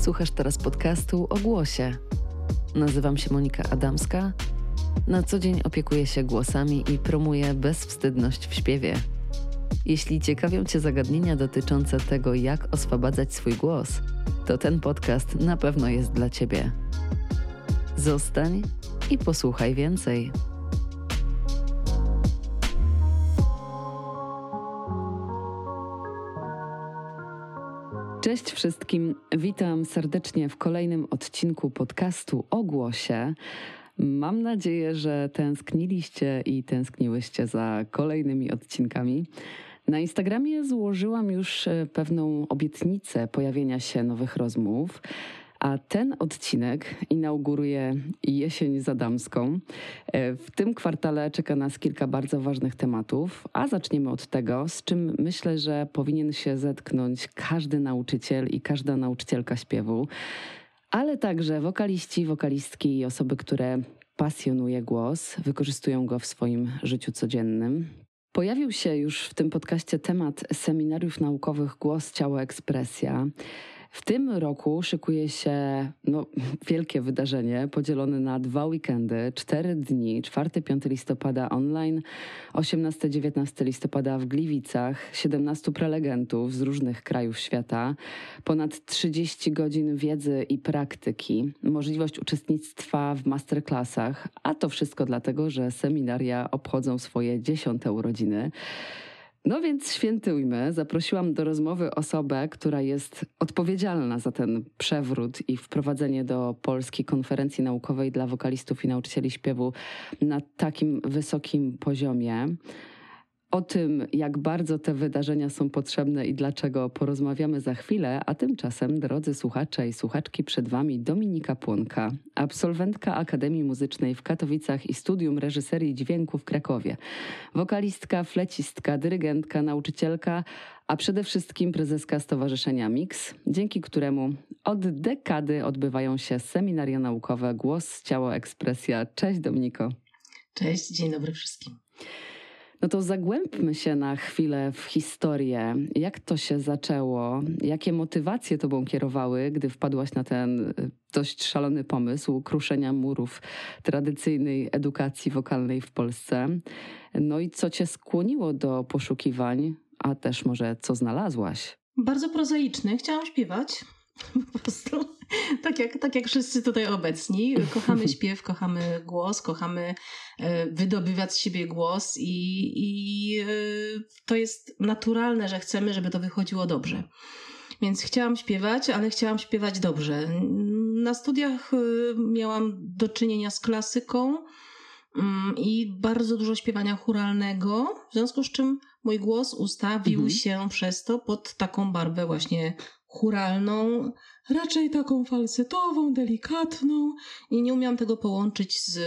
Słuchasz teraz podcastu o głosie. Nazywam się Monika Adamska. Na co dzień opiekuję się głosami i promuję bezwstydność w śpiewie. Jeśli ciekawią Cię zagadnienia dotyczące tego, jak oswabadzać swój głos, to ten podcast na pewno jest dla Ciebie. Zostań i posłuchaj więcej. Cześć wszystkim, witam serdecznie w kolejnym odcinku podcastu o głosie. Mam nadzieję, że tęskniliście i tęskniłyście za kolejnymi odcinkami. Na Instagramie złożyłam już e, pewną obietnicę pojawienia się nowych rozmów. A ten odcinek inauguruje jesień zadamską. E, w tym kwartale czeka nas kilka bardzo ważnych tematów, a zaczniemy od tego, z czym myślę, że powinien się zetknąć każdy nauczyciel i każda nauczycielka śpiewu, ale także wokaliści, wokalistki i osoby, które pasjonuje głos, wykorzystują go w swoim życiu codziennym. Pojawił się już w tym podcaście temat seminariów naukowych Głos, Ciało, Ekspresja. W tym roku szykuje się no, wielkie wydarzenie podzielone na dwa weekendy, cztery dni, 4-5 listopada online, 18-19 listopada w Gliwicach, 17 prelegentów z różnych krajów świata, ponad 30 godzin wiedzy i praktyki, możliwość uczestnictwa w masterclassach, a to wszystko dlatego, że seminaria obchodzą swoje dziesiąte urodziny. No więc świętujmy. Zaprosiłam do rozmowy osobę, która jest odpowiedzialna za ten przewrót i wprowadzenie do Polskiej Konferencji Naukowej dla Wokalistów i Nauczycieli Śpiewu na takim wysokim poziomie. O tym, jak bardzo te wydarzenia są potrzebne i dlaczego, porozmawiamy za chwilę, a tymczasem, drodzy słuchacze i słuchaczki, przed Wami Dominika Płonka, absolwentka Akademii Muzycznej w Katowicach i Studium Reżyserii Dźwięku w Krakowie, wokalistka, flecistka, dyrygentka, nauczycielka, a przede wszystkim prezeska Stowarzyszenia Mix, dzięki któremu od dekady odbywają się seminaria naukowe Głos, Ciało, Ekspresja. Cześć Dominiko. Cześć, dzień dobry wszystkim. No to zagłębmy się na chwilę w historię. Jak to się zaczęło? Jakie motywacje tobą kierowały, gdy wpadłaś na ten y, dość szalony pomysł kruszenia murów tradycyjnej edukacji wokalnej w Polsce? No i co cię skłoniło do poszukiwań, a też może co znalazłaś? Bardzo prozaiczny. Chciałam śpiewać. Po prostu tak jak, tak jak wszyscy tutaj obecni. Kochamy śpiew, kochamy głos, kochamy e, wydobywać z siebie głos i, i e, to jest naturalne, że chcemy, żeby to wychodziło dobrze. Więc chciałam śpiewać, ale chciałam śpiewać dobrze. Na studiach e, miałam do czynienia z klasyką mm, i bardzo dużo śpiewania churalnego, w związku z czym mój głos ustawił mhm. się przez to pod taką barwę właśnie churalną, raczej taką falsetową, delikatną i nie umiałam tego połączyć z,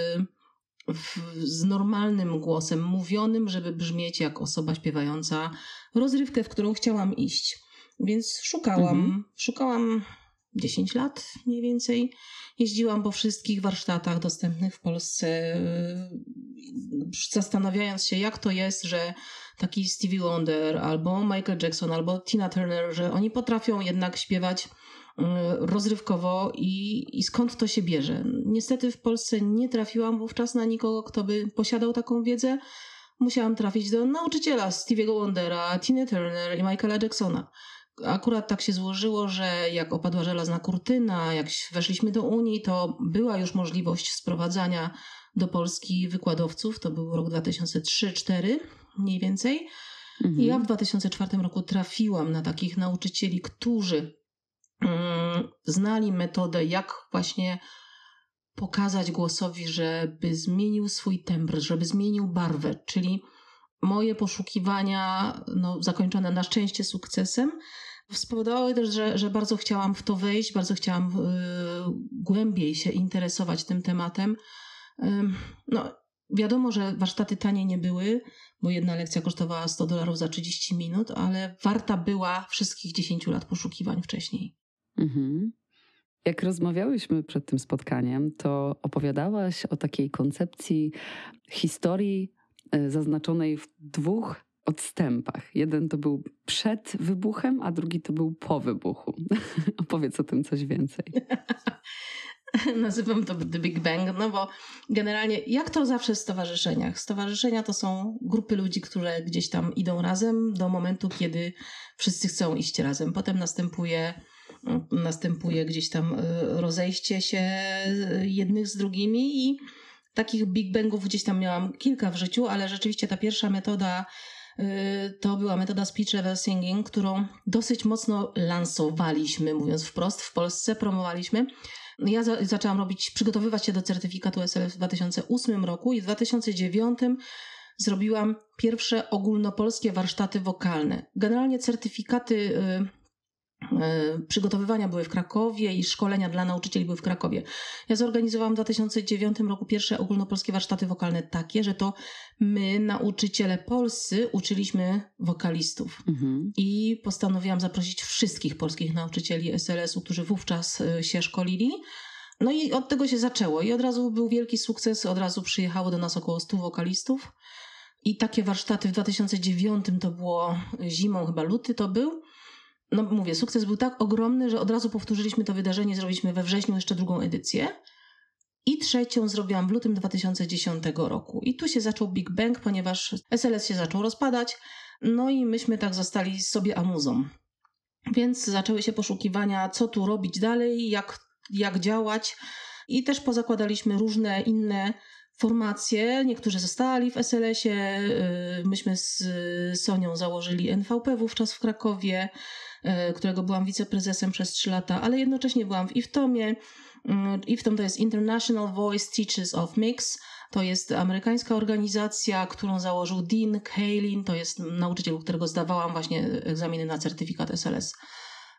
z normalnym głosem mówionym, żeby brzmieć jak osoba śpiewająca rozrywkę, w którą chciałam iść. Więc szukałam, mhm. szukałam 10 lat mniej więcej. Jeździłam po wszystkich warsztatach dostępnych w Polsce, zastanawiając się, jak to jest, że taki Stevie Wonder albo Michael Jackson albo Tina Turner, że oni potrafią jednak śpiewać mm, rozrywkowo i, i skąd to się bierze. Niestety w Polsce nie trafiłam wówczas na nikogo, kto by posiadał taką wiedzę. Musiałam trafić do nauczyciela Stevie'ego Wondera, Tina Turner i Michaela Jacksona. Akurat tak się złożyło, że jak opadła żelazna kurtyna, jak weszliśmy do Unii, to była już możliwość sprowadzania do Polski wykładowców. To był rok 2003-2004 mniej więcej. Mhm. I ja w 2004 roku trafiłam na takich nauczycieli, którzy mm, znali metodę, jak właśnie pokazać głosowi, żeby zmienił swój tembr, żeby zmienił barwę, czyli moje poszukiwania, no, zakończone na szczęście sukcesem, spowodowały też, że, że bardzo chciałam w to wejść, bardzo chciałam y, głębiej się interesować tym tematem. Y, no, wiadomo, że warsztaty tanie nie były, bo jedna lekcja kosztowała 100 dolarów za 30 minut, ale warta była wszystkich 10 lat poszukiwań wcześniej. Mhm. Jak rozmawiałyśmy przed tym spotkaniem, to opowiadałaś o takiej koncepcji historii zaznaczonej w dwóch odstępach. Jeden to był przed wybuchem, a drugi to był po wybuchu. Opowiedz o tym coś więcej. Nazywam to The Big Bang, no bo generalnie, jak to zawsze w stowarzyszeniach? Stowarzyszenia to są grupy ludzi, które gdzieś tam idą razem do momentu, kiedy wszyscy chcą iść razem. Potem następuje następuje gdzieś tam y, rozejście się jednych z drugimi i takich Big Bangów gdzieś tam miałam kilka w życiu, ale rzeczywiście ta pierwsza metoda y, to była metoda speech level singing, którą dosyć mocno lansowaliśmy, mówiąc wprost, w Polsce promowaliśmy. Ja za, zaczęłam robić, przygotowywać się do certyfikatu SLF w 2008 roku i w 2009 zrobiłam pierwsze ogólnopolskie warsztaty wokalne. Generalnie certyfikaty y, przygotowywania były w Krakowie i szkolenia dla nauczycieli były w Krakowie. Ja zorganizowałam w 2009 roku pierwsze ogólnopolskie warsztaty wokalne takie, że to my, nauczyciele polscy, uczyliśmy wokalistów. Mhm. I postanowiłam zaprosić wszystkich polskich nauczycieli SLS-u, którzy wówczas e, się szkolili. No i od tego się zaczęło. I od razu był wielki sukces, od razu przyjechało do nas około 100 wokalistów. I takie warsztaty w 2009 to było zimą, chyba luty to był no mówię, sukces był tak ogromny, że od razu powtórzyliśmy to wydarzenie, zrobiliśmy we wrześniu jeszcze drugą edycję. I trzecią zrobiłam w lutym 2010 roku. I tu się zaczął Big Bang, ponieważ SLS się zaczął rozpadać, no i myśmy tak zostali sobie amuzą. Więc zaczęły się poszukiwania, co tu robić dalej, jak, jak działać. I też pozakładaliśmy różne inne formacje. Niektórzy zostali w SLS-ie. Y, myśmy z Sonią założyli NVP wówczas w Krakowie. E, którego byłam wiceprezesem przez 3 lata, ale jednocześnie byłam w IFTOMie. Mm, IFTOM to jest International Voice Teachers of Mix. To jest amerykańska organizacja, którą założył Dean Kalin. To jest nauczyciel, u którego zdawałam właśnie egzaminy na certyfikat SLS.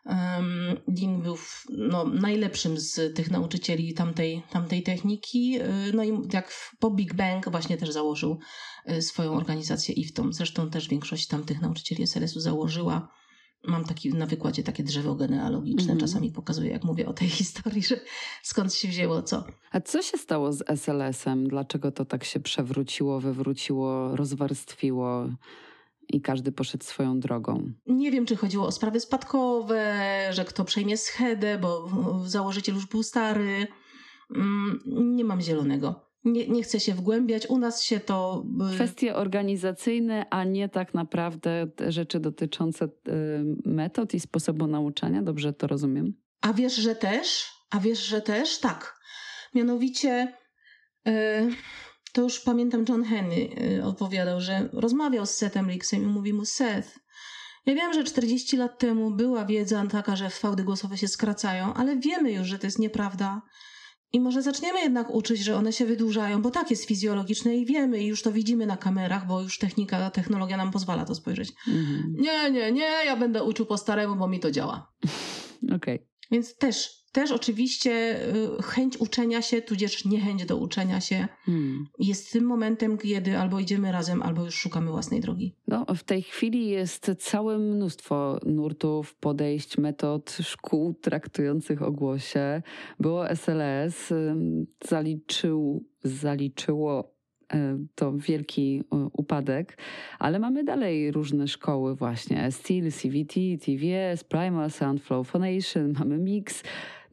Um, Dean był no, najlepszym z tych nauczycieli tamtej, tamtej techniki. E, no i jak po Big Bang właśnie też założył e, swoją organizację IFTOM. Zresztą też większość tamtych nauczycieli SLS-u założyła mam taki na wykładzie takie drzewo genealogiczne, mm -hmm. czasami pokazuję, jak mówię o tej historii, że skąd się wzięło co. A co się stało z SLS-em? Dlaczego to tak się przewróciło, wywróciło, rozwarstwiło? I każdy poszedł swoją drogą. Nie wiem, czy chodziło o sprawy spadkowe, że kto przejmie schedę, bo założyciel już był stary. Mm, nie mam zielonego nie, nie chcę się wgłębiać. U nas się to. Y, Kwestie organizacyjne, a nie tak naprawdę rzeczy dotyczące y, metod i sposobu nauczania. Dobrze to rozumiem? A wiesz, że też? A wiesz, że też? Tak. Mianowicie. Y, to już pamiętam, John Henry opowiadał, że rozmawiał z Setem Rixem i mówi mu: Seth, ja wiem, że 40 lat temu była wiedza taka, że fałdy głosowe się skracają, ale wiemy już, że to jest nieprawda i może zaczniemy jednak uczyć, że one się wydłużają, bo tak jest fizjologiczne i wiemy, i już to widzimy na kamerach, bo już technika, technologia nam pozwala to spojrzeć. Mhm. Nie, nie, nie, ja będę uczył po staremu, bo mi to działa. Okej. Okay. Więc też też oczywiście y, chęć uczenia się, tudzież niechęć do uczenia się hmm. jest tym momentem, kiedy albo idziemy razem, albo już szukamy własnej drogi. No, w tej chwili jest całe mnóstwo nurtów, podejść, metod, szkół traktujących o głosie. Było SLS, zaliczył, zaliczyło e, to wielki upadek, ale mamy dalej różne szkoły właśnie. Steel, CVT, TVS, Primal, Soundflow Phonation, mamy Mix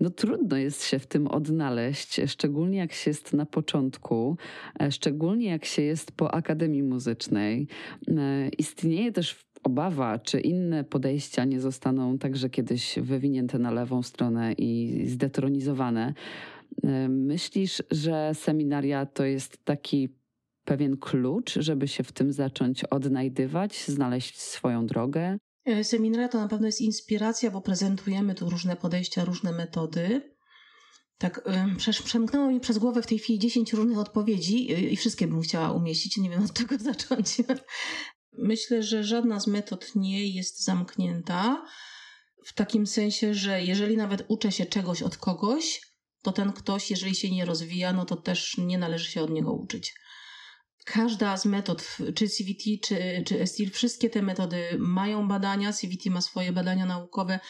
no trudno jest się w tym odnaleźć, szczególnie jak się jest na początku, e, szczególnie jak się jest po Akademii Muzycznej. E, istnieje też obawa, czy inne podejścia nie zostaną także kiedyś wywinięte na lewą stronę i zdetronizowane. E, myślisz, że seminaria to jest taki pewien klucz, żeby się w tym zacząć odnajdywać, znaleźć swoją drogę? E, seminaria to na pewno jest inspiracja, bo prezentujemy tu różne podejścia, różne metody. Tak, e, przemknęło mi przez głowę w tej chwili 10 różnych odpowiedzi e, i wszystkie bym chciała umieścić. Nie wiem od czego zacząć. Myślę, że żadna z metod nie jest zamknięta. W takim sensie, że jeżeli nawet uczę się czegoś od kogoś, to ten ktoś, jeżeli się nie rozwija, no to też nie należy się od niego uczyć. Każda z metod, czy CVT, czy, czy STIL, wszystkie te metody mają badania. CVT ma swoje badania naukowe.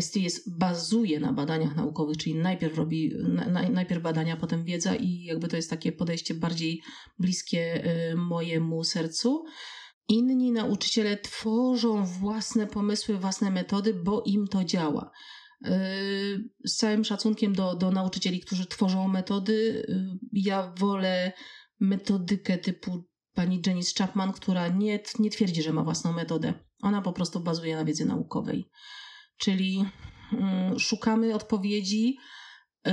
STIL jest, bazuje na badaniach naukowych, czyli najpierw robi na, najpierw badania, potem wiedza i jakby to jest takie podejście bardziej bliskie y, mojemu sercu. inni nauczyciele tworzą własne pomysły, własne metody, bo im to działa. Yy, z całym szacunkiem do, do nauczycieli, którzy tworzą metody, yy, ja wolę metodykę typu pani Janice Chapman, która nie, nie twierdzi, że ma własną metodę. Ona po prostu bazuje na wiedzy naukowej. Czyli mm, szukamy odpowiedzi yy,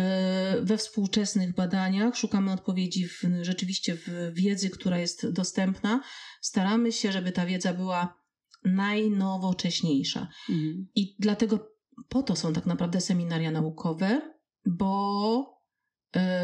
we współczesnych badaniach, szukamy odpowiedzi w, rzeczywiście w wiedzy, która jest dostępna. Staramy się, żeby ta wiedza była najnowocześniejsza. Mhm. I dlatego po to są tak naprawdę seminaria naukowe, bo e,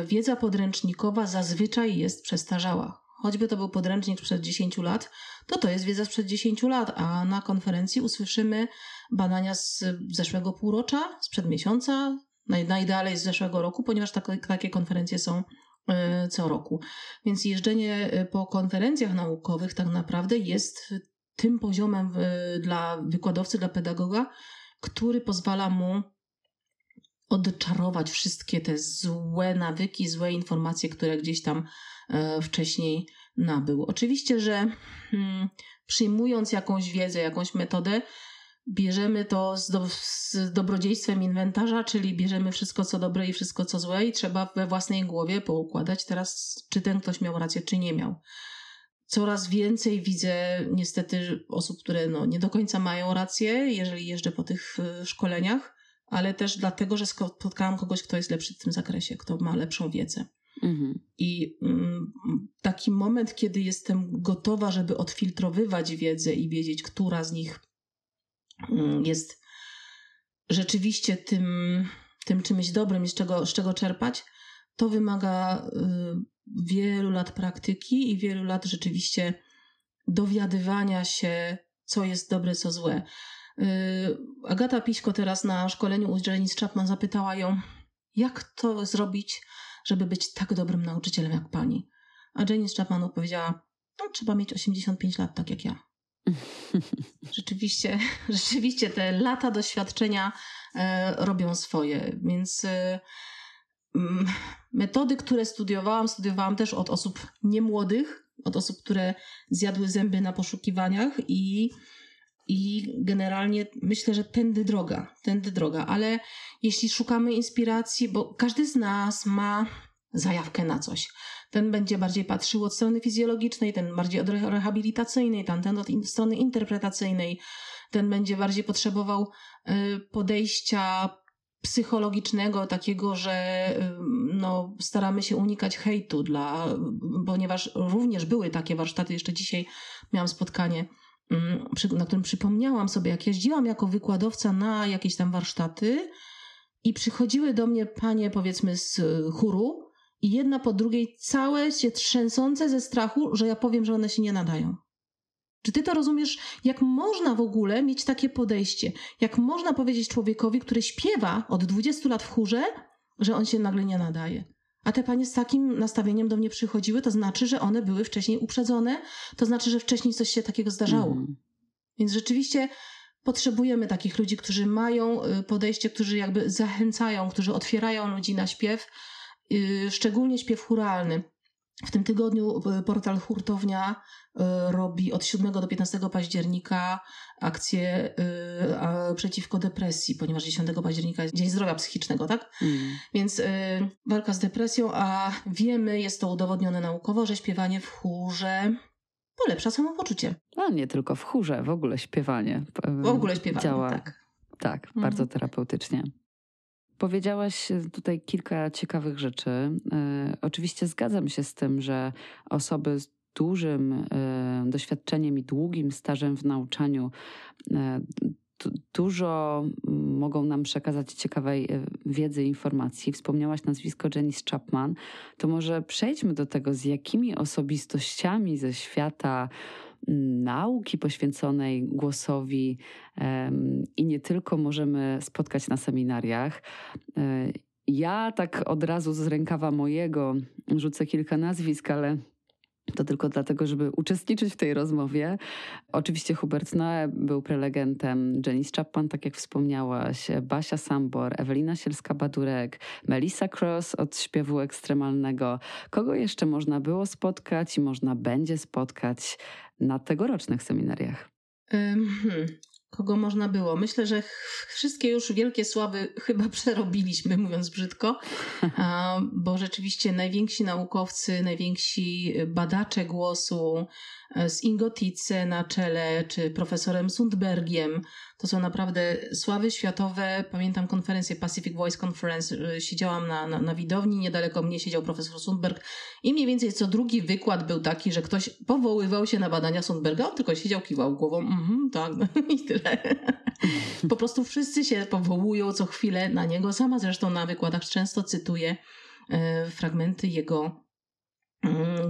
wiedza podręcznikowa zazwyczaj jest przestarzała. Choćby to był podręcznik sprzed 10 lat, to to jest wiedza sprzed 10 lat, a na konferencji usłyszymy badania z zeszłego półrocza, sprzed miesiąca, najdalej z zeszłego roku, ponieważ takie, takie konferencje są e, co roku. Więc jeżdżenie e, po konferencjach naukowych tak naprawdę jest tym poziomem dla wykładowcy, dla pedagoga, który pozwala mu odczarować wszystkie te złe nawyki, złe informacje, które gdzieś tam e, wcześniej nabył. Oczywiście, że hmm, przyjmując jakąś wiedzę, jakąś metodę, bierzemy to z, do, z dobrodziejstwem inwentarza, czyli bierzemy wszystko co dobre i wszystko co złe i trzeba we własnej głowie poukładać teraz, czy ten ktoś miał rację, czy nie miał coraz więcej widzę niestety osób, które no, nie do końca mają rację, jeżeli jeżdżę po tych y, szkoleniach, ale też dlatego, że spotkałam kogoś, kto jest lepszy w tym zakresie, kto ma lepszą wiedzę. Mhm. I mm, taki moment, kiedy jestem gotowa, żeby odfiltrowywać wiedzę i wiedzieć, która z nich mm, jest rzeczywiście tym, tym czymś dobrym i z czego, z czego czerpać, to wymaga y, wielu lat praktyki i wielu lat rzeczywiście dowiadywania się, co jest dobre, co złe. Y, Agata Piśko teraz na szkoleniu u Janice Chapman zapytała ją, jak to zrobić, żeby być tak dobrym nauczycielem jak pani. A Janice Chapman odpowiedziała, no trzeba mieć 85 lat, tak jak ja. Rzeczywiście, rzeczywiście te lata doświadczenia e, robią swoje, więc e, Mm, metody, które studiowałam, studiowałam też od osób niemłodych, od osób, które zjadły zęby na poszukiwaniach i, i generalnie myślę, że tędy droga, tędy droga, ale jeśli szukamy inspiracji, bo każdy z nas ma zajawkę na coś. Ten będzie bardziej patrzył od strony fizjologicznej, ten bardziej od rehabilitacyjnej, ten od strony interpretacyjnej, ten będzie bardziej potrzebował y, podejścia psychologicznego, takiego, że no, staramy się unikać hejtu, dla, ponieważ również były takie warsztaty. Jeszcze dzisiaj miałam spotkanie, na którym przypomniałam sobie, jak jeździłam jako wykładowca na jakieś tam warsztaty i przychodziły do mnie panie, powiedzmy, z chóru i jedna po drugiej całe się trzęsące ze strachu, że ja powiem, że one się nie nadają. Czy ty to rozumiesz, jak można w ogóle mieć takie podejście? Jak można powiedzieć człowiekowi, który śpiewa od 20 lat w chórze, że on się nagle nie nadaje? A te panie z takim nastawieniem do mnie przychodziły, to znaczy, że one były wcześniej uprzedzone, to znaczy, że wcześniej coś się takiego zdarzało. Mm. Więc rzeczywiście potrzebujemy takich ludzi, którzy mają y, podejście, którzy jakby zachęcają, którzy otwierają ludzi na śpiew, y, szczególnie śpiew churalny. W tym tygodniu y, portal Hurtownia y, robi od 7 do 15 października akcję y, przeciwko depresji, ponieważ 10 października jest Dzień Zdrowia Psychicznego, tak? Mm. Więc walka z depresją, a wiemy, jest to udowodnione naukowo, że śpiewanie w chórze polepsza samopoczucie. A nie tylko w chórze, w ogóle śpiewanie. W ogóle śpiewanie, działa, tak. Tak, mhm. bardzo terapeutycznie. Powiedziałaś tutaj kilka ciekawych rzeczy. E, oczywiście zgadzam się z tym, że osoby z dużym e, doświadczeniem i długim stażem w nauczaniu e, dużo mogą nam przekazać ciekawej wiedzy informacji. Wspomniałaś nazwisko Janice Chapman. To może przejdźmy do tego, z jakimi osobistościami ze świata nauki poświęconej głosowi i nie tylko możemy spotkać na seminariach. E, ja tak od razu z rękawa mojego rzucę kilka nazwisk, ale To tylko dlatego, żeby uczestniczyć w tej rozmowie. Oczywiście Hubert Noe był prelegentem, Janice Chapman, tak jak wspomniałaś, Basia Sambor, Ewelina Sielska-Badurek, Melissa Cross od śpiewu ekstremalnego. Kogo jeszcze można było spotkać i można będzie spotkać na tegorocznych seminariach? Hmm kogo można było. Myślę, że wszystkie już wielkie sławy chyba przerobiliśmy, mówiąc brzydko, bo rzeczywiście najwięksi naukowcy, najwięksi badacze głosu e, z Ingotice na czele, czy profesorem Sundbergiem, to są naprawdę sławy światowe. Pamiętam konferencję Pacific Voice Conference, e, siedziałam na, na, na widowni, niedaleko mnie siedział profesor Sundberg i mniej więcej co drugi wykład był taki, że ktoś powoływał się na badania Sundberga, on tylko siedział, kiwał głową, mhm, tak, i tyle. po prostu wszyscy się powołują co chwilę na niego. Sama zresztą na wykładach często cytuję e, fragmenty jego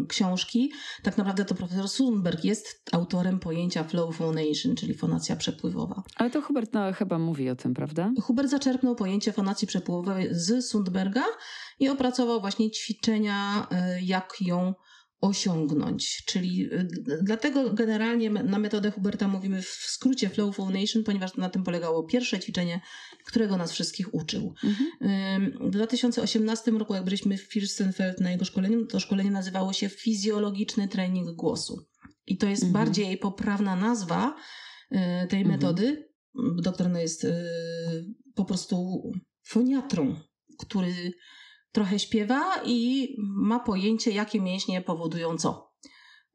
książki. Tak naprawdę to profesor Sundberg jest autorem pojęcia flow phonation, czyli fonacja przepływowa. Ale to Hubert no, chyba mówi o tym, prawda? Hubert zaczerpnął pojęcie fonacji przepływowej z Sundberga i opracował właśnie ćwiczenia, e, jak ją osiągnąć. Czyli y, dlatego generalnie na metodę Huberta mówimy w skrócie Flow Nation, ponieważ na tym polegało pierwsze ćwiczenie, którego nas wszystkich uczył. Mhm. W 2018 roku, jak byliśmy w Firstenfeld na jego szkoleniu, to szkolenie nazywało się Fizjologiczny Trening Głosu. I to jest mhm. bardziej poprawna nazwa y, tej mhm. metody. Doktor no jest y, po prostu foniatrą, który trochę śpiewa i ma pojęcie, jakie mięśnie powodują co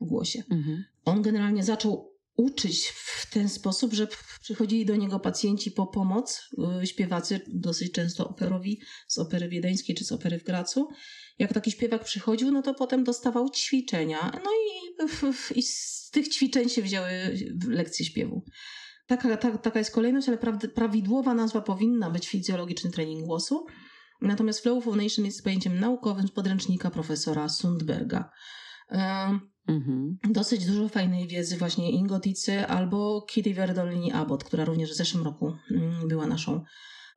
w głosie. Mhm. On generalnie zaczął uczyć w ten sposób, że przychodzili do niego pacjenci po pomoc, y, śpiewacy dosyć często operowi z opery wiedeńskiej czy z opery w Gracu. Jak taki śpiewak przychodził, no to potem dostawał ćwiczenia. No i, i z tych ćwiczeń się wzięły lekcje śpiewu. Taka, ta, taka jest kolejność, ale prawidłowa nazwa powinna być fizjologiczny trening głosu. Natomiast Flow Foundation jest pojęciem naukowym z podręcznika profesora Sundberga. Mhm. Dosyć dużo fajnej wiedzy właśnie Ingoticy albo Kitty Verdolini Abbott, która również w zeszłym roku mm, była naszą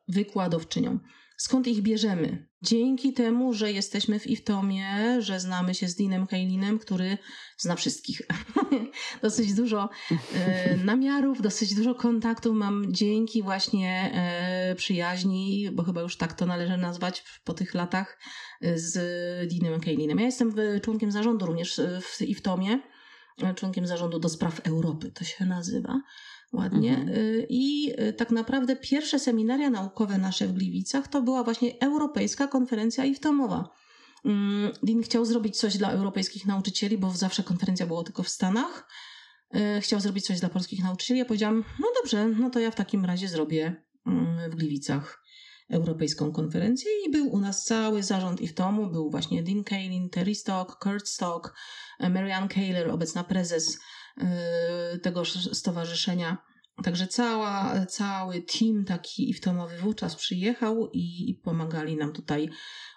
wykładowczynią. Skąd ich bierzemy? Dzięki temu, że jesteśmy w Iftomie, że znamy się z Dinem Kailinem, który zna wszystkich. dosyć dużo e, namiarów, dosyć dużo kontaktów mam dzięki właśnie e, przyjaźni, bo chyba już tak to należy nazwać po tych latach e, z Dinem Kailinem. Ja jestem członkiem zarządu również w Iftomie, członkiem zarządu do spraw Europy to się nazywa ładnie. Mhm. Y, I y, tak naprawdę pierwsze seminaria naukowe nasze w Gliwicach to była właśnie Europejska Konferencja IFTOMowa. Mm, Dean chciał zrobić coś dla europejskich nauczycieli, bo zawsze konferencja była tylko w Stanach. Y, chciał zrobić coś dla polskich nauczycieli. Ja powiedziałam, no dobrze, no to ja w takim razie zrobię mm, w Gliwicach Europejską Konferencję i był u nas cały zarząd IFTOMu. Był właśnie Dean Kaelin, Terry Stock, Kurt Stock, Marianne Kaler, obecna prezes tego stowarzyszenia. Także cała, cały team taki iftomowy wówczas przyjechał i, i pomagali nam tutaj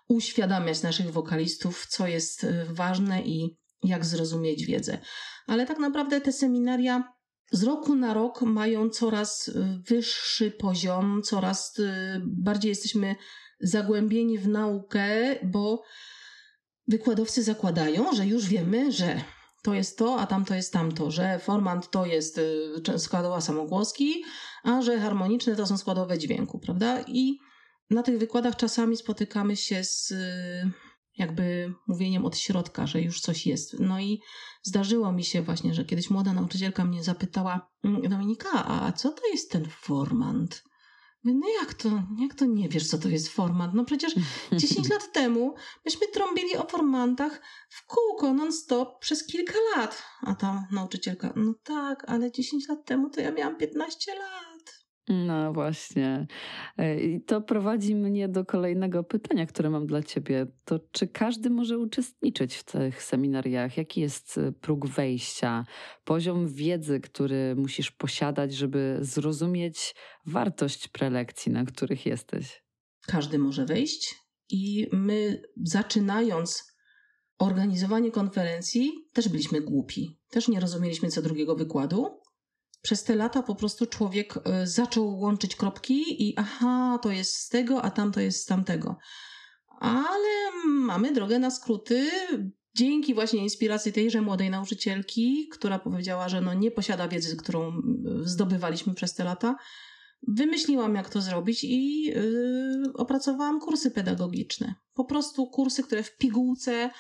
uświadamiać naszych wokalistów, co jest y, ważne i jak zrozumieć wiedzę. Ale tak naprawdę te seminaria z roku na rok mają coraz y, wyższy poziom, coraz bardziej jesteśmy zagłębieni w naukę, bo wykładowcy zakładają, że już wiemy, że to jest to, a tamto jest tamto, że formant to jest y, składowa samogłoski, a że harmoniczne to są składowe dźwięku, prawda? I na tych wykładach czasami spotykamy się z y, jakby mówieniem od środka, że już coś jest. No i zdarzyło mi się właśnie, że kiedyś młoda nauczycielka mnie zapytała, mm, Dominika, a co to jest ten formant? No jak to, jak to nie wiesz, co to jest format? No przecież 10 lat temu myśmy trąbili o formantach w kółko non-stop przez kilka lat. A ta nauczycielka, no tak, ale 10 lat temu to ja miałam 15 lat. No właśnie. E, I to prowadzi mnie do kolejnego pytania, które mam dla Ciebie. To czy każdy może uczestniczyć w tych seminariach? Jaki jest e, próg wejścia, poziom wiedzy, który musisz posiadać, żeby zrozumieć wartość prelekcji, na których jesteś? Każdy może wejść i my zaczynając organizowanie konferencji też byliśmy głupi. Też nie rozumieliśmy co drugiego wykładu przez te lata po prostu człowiek e, zaczął łączyć kropki i aha, to jest z tego, a tamto jest z tamtego. Ale mamy drogę na skróty, dzięki właśnie inspiracji tejże młodej nauczycielki, która powiedziała, że no nie posiada wiedzy, którą zdobywaliśmy przez te lata, wymyśliłam, jak to zrobić i yy, opracowałam kursy pedagogiczne. Po prostu kursy, które w pigułce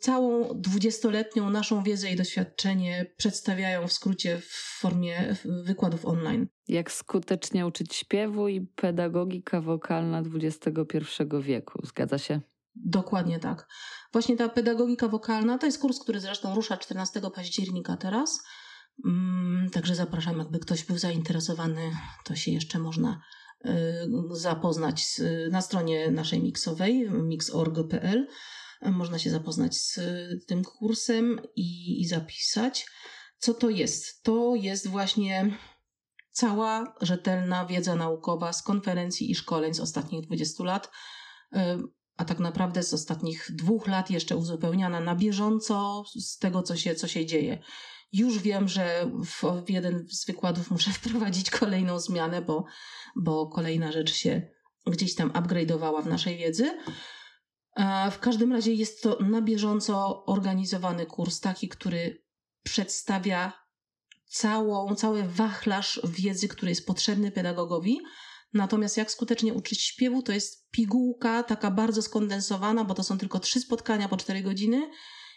całą dwudziestoletnią naszą wiedzę i doświadczenie przedstawiają w skrócie w formie wykładów online. Jak skutecznie uczyć śpiewu i pedagogika wokalna XXI wieku, zgadza się? Dokładnie tak. Właśnie ta pedagogika wokalna to jest kurs, który zresztą rusza 14 października teraz. Mm, także zapraszam, jakby ktoś był zainteresowany, to się jeszcze można y, zapoznać na stronie naszej miksowej mix.org.pl można się zapoznać z tym kursem i, i zapisać. Co to jest? To jest właśnie cała rzetelna wiedza naukowa z konferencji i szkoleń z ostatnich 20 lat, y, a tak naprawdę z ostatnich dwóch lat jeszcze uzupełniana na bieżąco z tego, co się, co się dzieje. Już wiem, że w jeden z wykładów muszę wprowadzić kolejną zmianę, bo, bo kolejna rzecz się gdzieś tam upgrade'owała w naszej wiedzy. W każdym razie jest to na bieżąco organizowany kurs, taki, który przedstawia całą, cały wachlarz wiedzy, który jest potrzebny pedagogowi. Natomiast jak skutecznie uczyć śpiewu, to jest pigułka taka bardzo skondensowana, bo to są tylko trzy spotkania po cztery godziny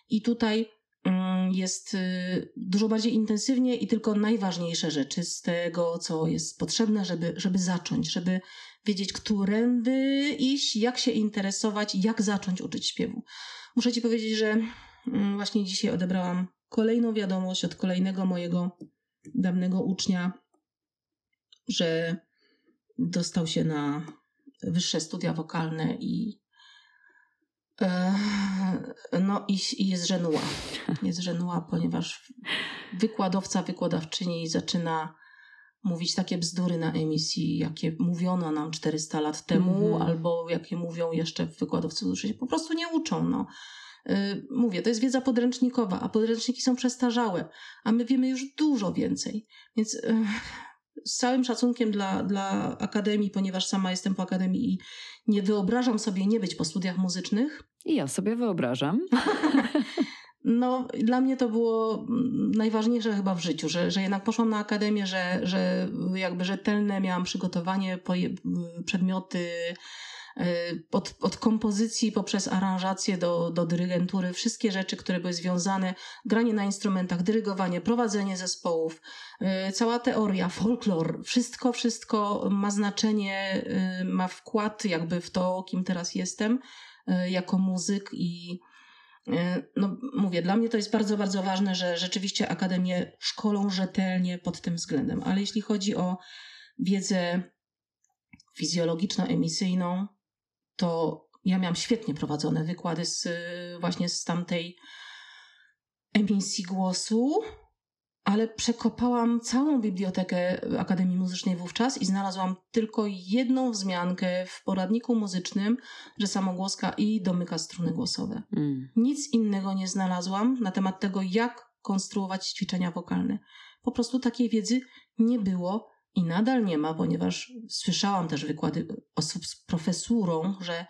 i tutaj mm, jest y, dużo bardziej intensywnie i tylko najważniejsze rzeczy z tego, co jest potrzebne, żeby, żeby zacząć, żeby wiedzieć, którędy iść, jak się interesować, jak zacząć uczyć śpiewu. Muszę Ci powiedzieć, że mm, właśnie dzisiaj odebrałam kolejną wiadomość od kolejnego mojego dawnego ucznia, że dostał się na wyższe studia wokalne i e, no i, i jest żenuła. Jest żenuła, ponieważ wykładowca, wykładawczyni zaczyna mówić takie bzdury na emisji, jakie mówiono nam 400 lat temu, mm albo jakie mówią jeszcze wykładowcy, którzy się po prostu nie uczą. No. Yy, mówię, to jest wiedza podręcznikowa, a podręczniki są przestarzałe, a my wiemy już dużo więcej. Więc yy, z całym szacunkiem dla, dla Akademii, ponieważ sama jestem po Akademii i nie wyobrażam sobie nie być po studiach muzycznych. I ja sobie wyobrażam. No, dla mnie to było mm, najważniejsze chyba w życiu, że, że jednak poszłam na akademię, że, że jakby rzetelne miałam przygotowanie, przedmioty y, od, od kompozycji poprzez aranżację do, do dyrygentury, wszystkie rzeczy, które były związane, granie na instrumentach, dyrygowanie, prowadzenie zespołów, y, cała teoria, folklor, wszystko, wszystko ma znaczenie, y, ma wkład jakby w to, kim teraz jestem jako muzyk i no, mówię, dla mnie to jest bardzo, bardzo ważne, że rzeczywiście akademie szkolą rzetelnie pod tym względem. Ale jeśli chodzi o wiedzę fizjologiczno-emisyjną, to ja miałam świetnie prowadzone wykłady z, właśnie z tamtej emisji głosu ale przekopałam całą bibliotekę Akademii Muzycznej wówczas i znalazłam tylko jedną wzmiankę w poradniku muzycznym, że samogłoska i domyka struny głosowe. Mm. Nic innego nie znalazłam na temat tego, jak konstruować ćwiczenia wokalne. Po prostu takiej wiedzy nie było i nadal nie ma, ponieważ słyszałam też wykłady osób z profesurą, że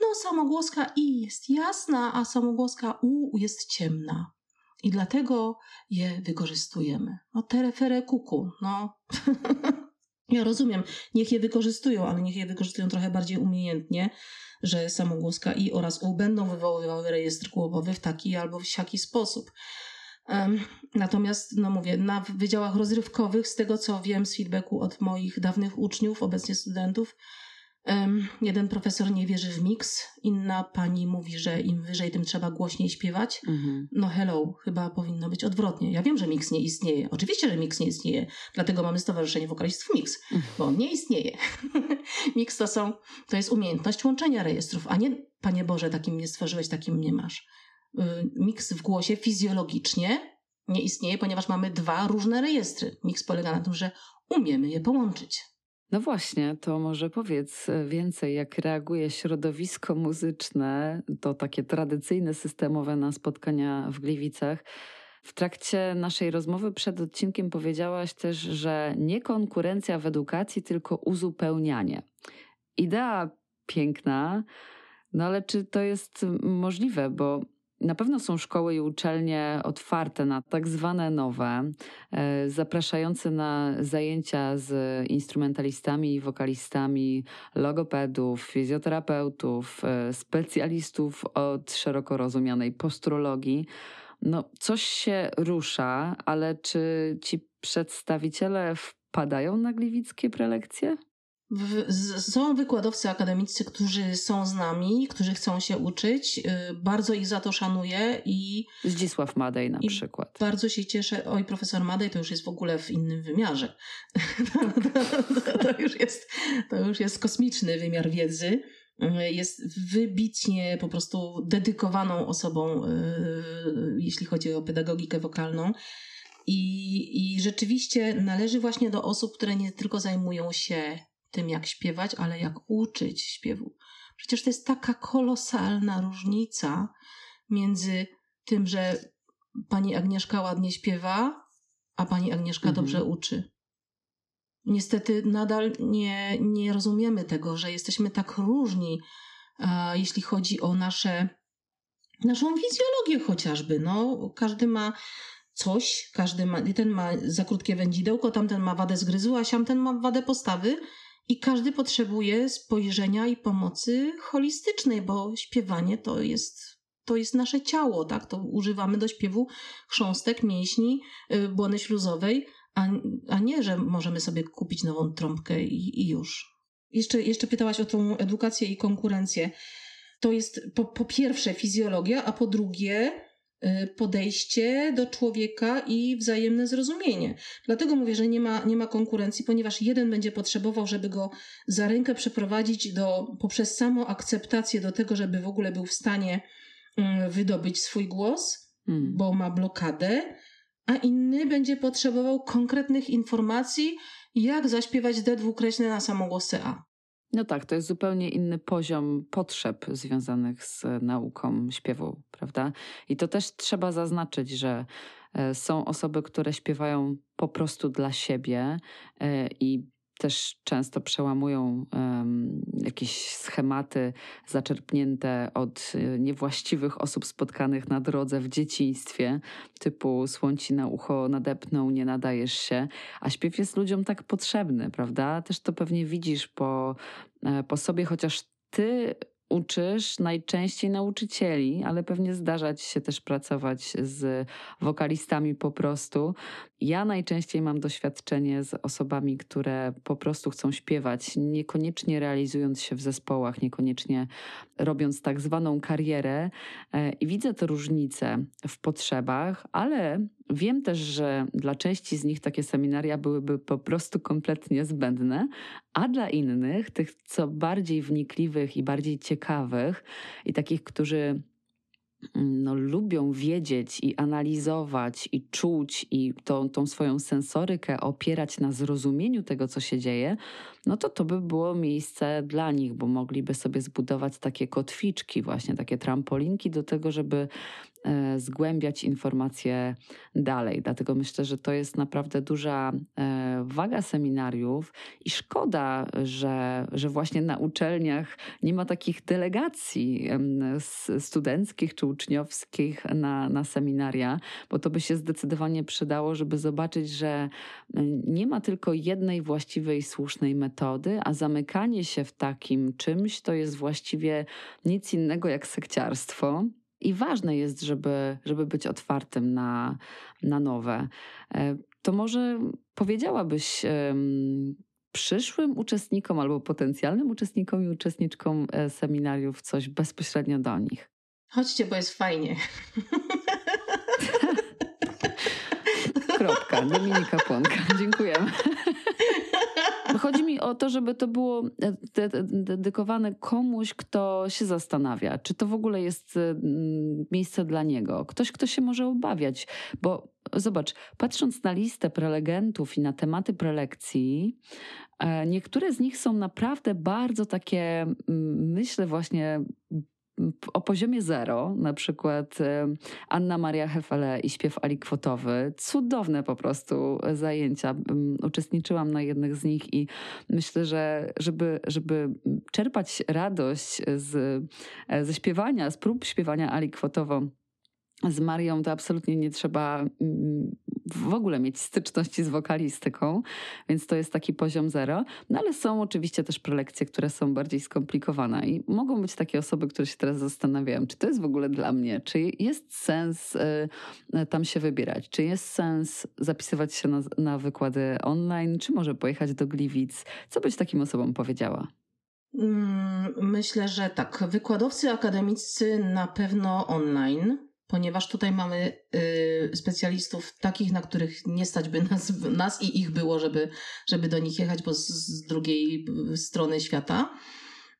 no samogłoska i jest jasna, a samogłoska u jest ciemna. I dlatego je wykorzystujemy. No terefere kuku, no. ja rozumiem, niech je wykorzystują, ale niech je wykorzystują trochę bardziej umiejętnie, że samogłoska i oraz u będą wywoływały rejestr głowowy w taki albo w siaki sposób. Um, natomiast, no mówię, na wydziałach rozrywkowych, z tego co wiem z feedbacku od moich dawnych uczniów, obecnie studentów, jeden profesor nie wierzy w miks, inna pani mówi, że im wyżej, tym trzeba głośniej śpiewać. Mhm. No hello, chyba powinno być odwrotnie. Ja wiem, że miks nie istnieje. Oczywiście, że miks nie istnieje, dlatego mamy Stowarzyszenie Wokalistów Mix, mhm. bo on nie istnieje. miks to są, to jest umiejętność łączenia rejestrów, a nie, Panie Boże, takim mnie stworzyłeś, takim mnie masz. Y, miks w głosie fizjologicznie nie istnieje, ponieważ mamy dwa różne rejestry. Miks polega na tym, że umiemy je połączyć. No właśnie, to może powiedz e, więcej, jak reaguje środowisko muzyczne, to takie tradycyjne, systemowe na spotkania w Gliwicach. W trakcie naszej rozmowy przed odcinkiem powiedziałaś też, że nie konkurencja w edukacji, tylko uzupełnianie. Idea piękna, no ale czy to jest możliwe? Bo Na pewno są szkoły i uczelnie otwarte na tak zwane nowe, e, zapraszające na zajęcia z instrumentalistami i wokalistami, logopedów, fizjoterapeutów, e, specjalistów od szeroko rozumianej postrologii. No, coś się rusza, ale czy ci przedstawiciele wpadają na gliwickie prelekcje? W, są wykładowcy akademiccy, którzy są z nami, którzy chcą się uczyć. Y, bardzo ich za to szanuję i. Zdzisław Madej na przykład. Bardzo się cieszę. Oj, profesor Madej to już jest w ogóle w innym wymiarze. to, to, to, już jest, to już jest kosmiczny wymiar wiedzy. Y, jest wybitnie po prostu dedykowaną osobą, y, jeśli chodzi o pedagogikę wokalną. I, I rzeczywiście należy właśnie do osób, które nie tylko zajmują się tym, jak śpiewać, ale jak uczyć śpiewu. Przecież to jest taka kolosalna różnica między tym, że pani Agnieszka ładnie śpiewa, a pani Agnieszka mhm. dobrze uczy. Niestety nadal nie, nie rozumiemy tego, że jesteśmy tak różni, jeśli chodzi o nasze, naszą fizjologię chociażby. No, każdy ma coś, każdy ma, ten ma za krótkie wędzidełko, tamten ma wadę zgryzu, a siamten ma wadę postawy i każdy potrzebuje spojrzenia i pomocy holistycznej, bo śpiewanie to jest, to jest nasze ciało, tak? To używamy do śpiewu chrząstek, mięśni, yy, błony śluzowej, a, a nie, że możemy sobie kupić nową trąbkę i, i już. Jeszcze, jeszcze pytałaś o tą edukację i konkurencję. To jest po, po pierwsze fizjologia, a po drugie Y, podejście do człowieka i wzajemne zrozumienie. Dlatego mówię, że nie ma, nie ma konkurencji, ponieważ jeden będzie potrzebował, żeby go za rękę przeprowadzić do, poprzez samą akceptację do tego, żeby w ogóle był w stanie mm, wydobyć swój głos, hmm. bo ma blokadę, a inny będzie potrzebował konkretnych informacji, jak zaśpiewać D dwukreśne na samogłosy A. No tak, to jest zupełnie inny poziom potrzeb związanych z nauką śpiewu, prawda? I to też trzeba zaznaczyć, że e, są osoby, które śpiewają po prostu dla siebie e, i też często przełamują um, jakieś schematy zaczerpnięte od e, niewłaściwych osób spotkanych na drodze w dzieciństwie, typu słońci na ucho nadepną, nie nadajesz się, a śpiew jest ludziom tak potrzebny, prawda? Też to pewnie widzisz po, e, po sobie, chociaż ty uczysz najczęściej nauczycieli, ale pewnie zdarza ci się też pracować z wokalistami po prostu. Ja najczęściej mam doświadczenie z osobami, które po prostu chcą śpiewać, niekoniecznie realizując się w zespołach, niekoniecznie robiąc tak zwaną karierę. E, I widzę te różnice w potrzebach, ale wiem też, że dla części z nich takie seminaria byłyby po prostu kompletnie zbędne, a dla innych, tych co bardziej wnikliwych i bardziej ciekawych i takich, którzy mm, no, lubią wiedzieć i analizować i czuć i tą, tą swoją sensorykę opierać na zrozumieniu tego, co się dzieje, no to to by było miejsce dla nich, bo mogliby sobie zbudować takie kotwiczki, właśnie takie trampolinki do tego, żeby zgłębiać informacje dalej. Dlatego myślę, że to jest naprawdę duża e, waga seminariów i szkoda, że, że właśnie na uczelniach nie ma takich delegacji studenckich czy uczniowskich na, na seminaria, bo to by się zdecydowanie przydało, żeby zobaczyć, że e, nie ma tylko jednej właściwej, słusznej metody, a zamykanie się w takim czymś to jest właściwie nic innego jak sekciarstwo. I ważne jest, żeby, żeby być otwartym na, na nowe. E, to może powiedziałabyś przyszłym uczestnikom albo potencjalnym uczestnikom i uczestniczkom e, seminariów coś bezpośrednio do nich? Chodźcie, bo jest fajnie. Kropka. Dominika Płonka. Dziękujemy. Chodzi mi o to, żeby to było e, dedykowane komuś, kto się zastanawia, czy to w ogóle jest e, miejsce dla niego. Ktoś, kto się może obawiać, bo zobacz, patrząc na listę prelegentów i na tematy prelekcji, e, niektóre z nich są naprawdę bardzo takie, myślę właśnie o poziomie zero, na przykład Anna Maria Hefele i śpiew alikwotowy. Cudowne po prostu zajęcia. Uczestniczyłam na jednych z nich i myślę, że żeby, żeby czerpać radość z, ze śpiewania, z prób śpiewania alikwotowo z Marią to absolutnie nie trzeba mm, w ogóle mieć styczności z wokalistyką, więc to jest taki poziom zero. No ale są oczywiście też prelekcje, które są bardziej skomplikowane i mogą być takie osoby, które się teraz zastanawiają, czy to jest w ogóle dla mnie, czy jest sens y, tam się wybierać, czy jest sens zapisywać się na, na wykłady online, czy może pojechać do Gliwic. Co byś takim osobom powiedziała? Mm, myślę, że tak. Wykładowcy akademiccy na pewno online ponieważ tutaj mamy y, specjalistów takich, na których nie stać by nas, nas i ich było, żeby, żeby do nich jechać, bo z, z drugiej strony świata.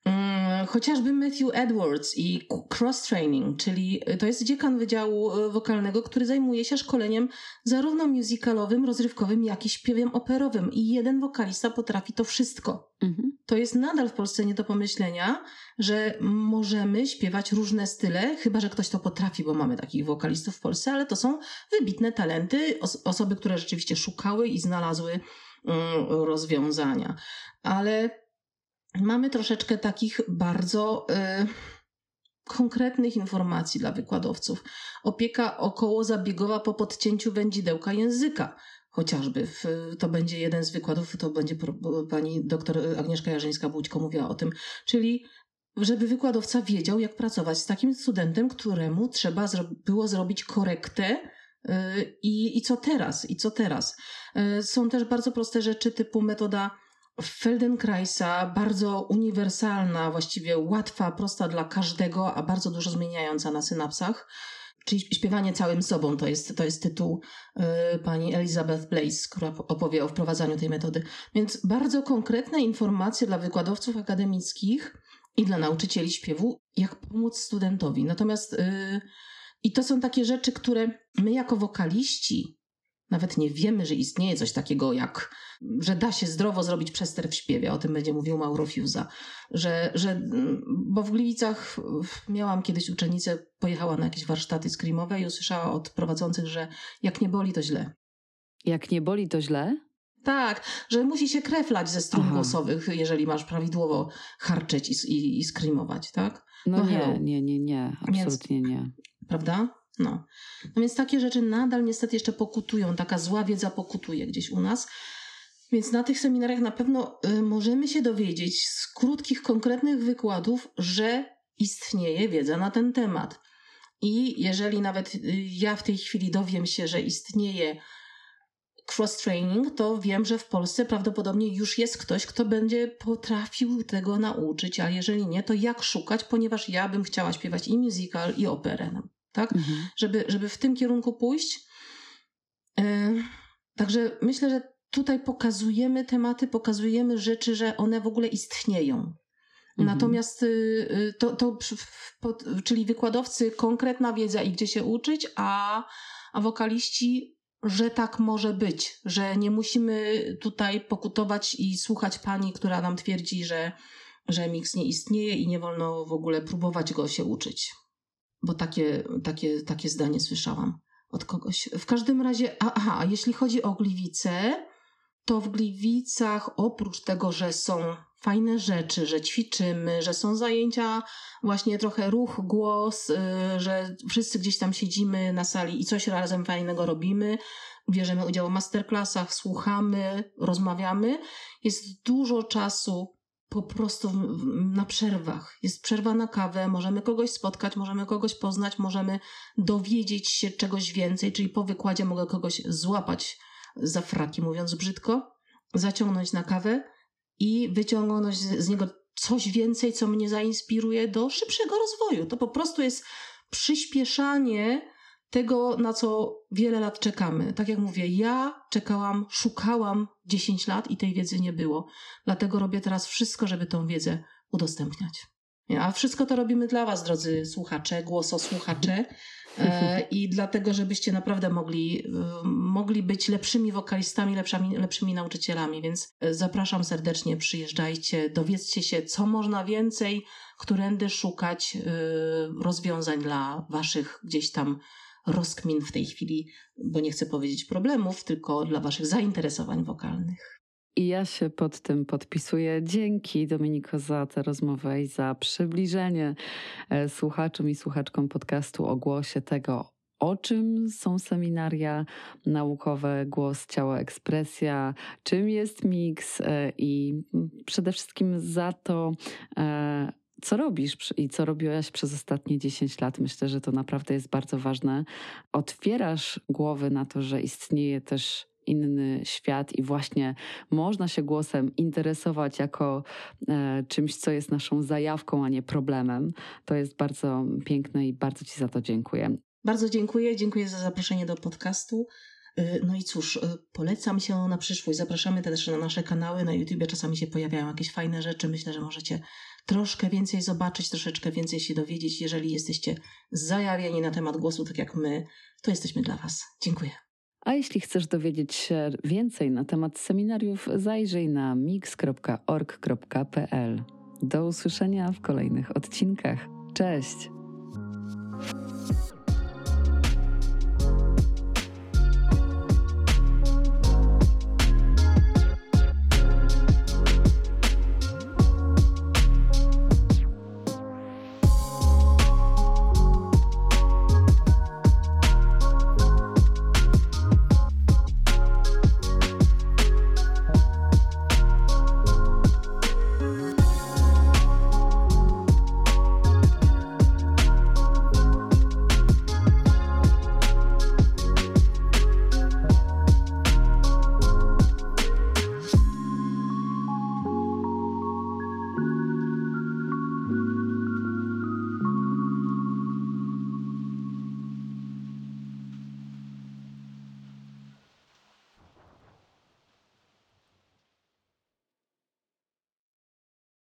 Mm, chociażby Matthew Edwards i Cross Training, czyli to jest dziekan Wydziału e, Wokalnego, który zajmuje się szkoleniem zarówno musicalowym, rozrywkowym, jak i śpiewem operowym. I jeden wokalista potrafi to wszystko. Mhm. To jest nadal w Polsce nie do pomyślenia, że możemy śpiewać różne style, chyba że ktoś to potrafi, bo mamy takich wokalistów w Polsce, ale to są wybitne talenty, os osoby, które rzeczywiście szukały i znalazły mm, rozwiązania. Ale mamy troszeczkę takich bardzo y, konkretnych informacji dla wykładowców. Opieka około zabiegowa po podcięciu wędzidełka języka. Chociażby w, to będzie jeden z wykładów, to będzie pani doktor Agnieszka Jarzyńska-Bućko mówiła o tym, czyli żeby wykładowca wiedział, jak pracować z takim studentem, któremu trzeba zro było zrobić korektę y, i, i co teraz, i co teraz. Y, są też bardzo proste rzeczy typu metoda Feldenkraisa, bardzo uniwersalna, właściwie łatwa, prosta dla każdego, a bardzo dużo zmieniająca na synapsach. Czyli śpiewanie całym sobą to jest, to jest tytuł y, pani Elizabeth Blaze, która opowie o wprowadzaniu tej metody. Więc bardzo konkretne informacje dla wykładowców akademickich i dla nauczycieli śpiewu, jak pomóc studentowi. Natomiast y, i to są takie rzeczy, które my jako wokaliści nawet nie wiemy, że istnieje coś takiego jak, że da się zdrowo zrobić przester w śpiewie. O tym będzie mówił Mauro Fiuza. Że, że, bo w Gliwicach miałam kiedyś uczennicę, pojechała na jakieś warsztaty screamowe i usłyszała od prowadzących, że jak nie boli, to źle. Jak nie boli, to źle? Tak, że musi się kreflać ze strun Aha. głosowych, jeżeli masz prawidłowo harczeć i, i, i screamować, tak? No, no nie, nie, nie, nie, absolutnie Więc, nie. Prawda? No. no więc takie rzeczy nadal niestety jeszcze pokutują, taka zła wiedza pokutuje gdzieś u nas. Więc na tych seminariach na pewno y, możemy się dowiedzieć z krótkich, konkretnych wykładów, że istnieje wiedza na ten temat. I jeżeli nawet y, ja w tej chwili dowiem się, że istnieje cross-training, to wiem, że w Polsce prawdopodobnie już jest ktoś, kto będzie potrafił tego nauczyć, a jeżeli nie, to jak szukać, ponieważ ja bym chciała śpiewać i musical, i operę. Tak? Mhm. Żeby, żeby w tym kierunku pójść. E, także myślę, że tutaj pokazujemy tematy, pokazujemy rzeczy, że one w ogóle istnieją. Mhm. Natomiast y, y, to, to czyli wykładowcy konkretna wiedza i gdzie się uczyć, a, a wokaliści, że tak może być, że nie musimy tutaj pokutować i słuchać pani, która nam twierdzi, że, że miks nie istnieje i nie wolno w ogóle próbować go się uczyć bo takie, takie, takie zdanie słyszałam od kogoś. W każdym razie, aha, jeśli chodzi o Gliwice, to w Gliwicach oprócz tego, że są fajne rzeczy, że ćwiczymy, że są zajęcia, właśnie trochę ruch, głos, yy, że wszyscy gdzieś tam siedzimy na sali i coś razem fajnego robimy, bierzemy udział w masterclassach, słuchamy, rozmawiamy. Jest dużo czasu po prostu na przerwach. Jest przerwa na kawę, możemy kogoś spotkać, możemy kogoś poznać, możemy dowiedzieć się czegoś więcej, czyli po wykładzie mogę kogoś złapać za fraki, mówiąc brzydko, zaciągnąć na kawę i wyciągnąć z niego coś więcej, co mnie zainspiruje do szybszego rozwoju. To po prostu jest przyspieszanie tego, na co wiele lat czekamy. Tak jak mówię, ja czekałam, szukałam 10 lat i tej wiedzy nie było. Dlatego robię teraz wszystko, żeby tą wiedzę udostępniać. A wszystko to robimy dla Was, drodzy słuchacze, głososłuchacze. E, I dlatego, żebyście naprawdę mogli, e, mogli być lepszymi wokalistami, lepszymi, lepszymi nauczycielami. Więc e, zapraszam serdecznie, przyjeżdżajcie, dowiedzcie się, co można więcej, którędy szukać rozwiązań dla Waszych gdzieś tam rozkmin w tej chwili, bo nie chcę powiedzieć problemów, tylko dla Waszych zainteresowań wokalnych. I ja się pod tym podpisuję. Dzięki Dominiko za tę rozmowę i za przybliżenie e, słuchaczom i słuchaczkom podcastu o głosie tego, o czym są seminaria naukowe, głos, ciało, ekspresja, czym jest miks e, i przede wszystkim za to, e, co robisz i co robiłaś przez ostatnie 10 lat. Myślę, że to naprawdę jest bardzo ważne. Otwierasz głowy na to, że istnieje też inny świat i właśnie można się głosem interesować jako e, czymś, co jest naszą zajawką, a nie problemem. To jest bardzo piękne i bardzo Ci za to dziękuję. Bardzo dziękuję. Dziękuję za zaproszenie do podcastu. E, no i cóż, e, polecam się na przyszłość. Zapraszamy też na nasze kanały. Na YouTube czasami się pojawiają jakieś fajne rzeczy. Myślę, że możecie troszkę więcej zobaczyć, troszeczkę więcej się dowiedzieć. Jeżeli jesteście zajawieni na temat głosu, tak jak my, to jesteśmy dla Was. Dziękuję. A jeśli chcesz dowiedzieć się więcej na temat seminariów, zajrzyj na mix.org.pl. Do usłyszenia w kolejnych odcinkach. Cześć!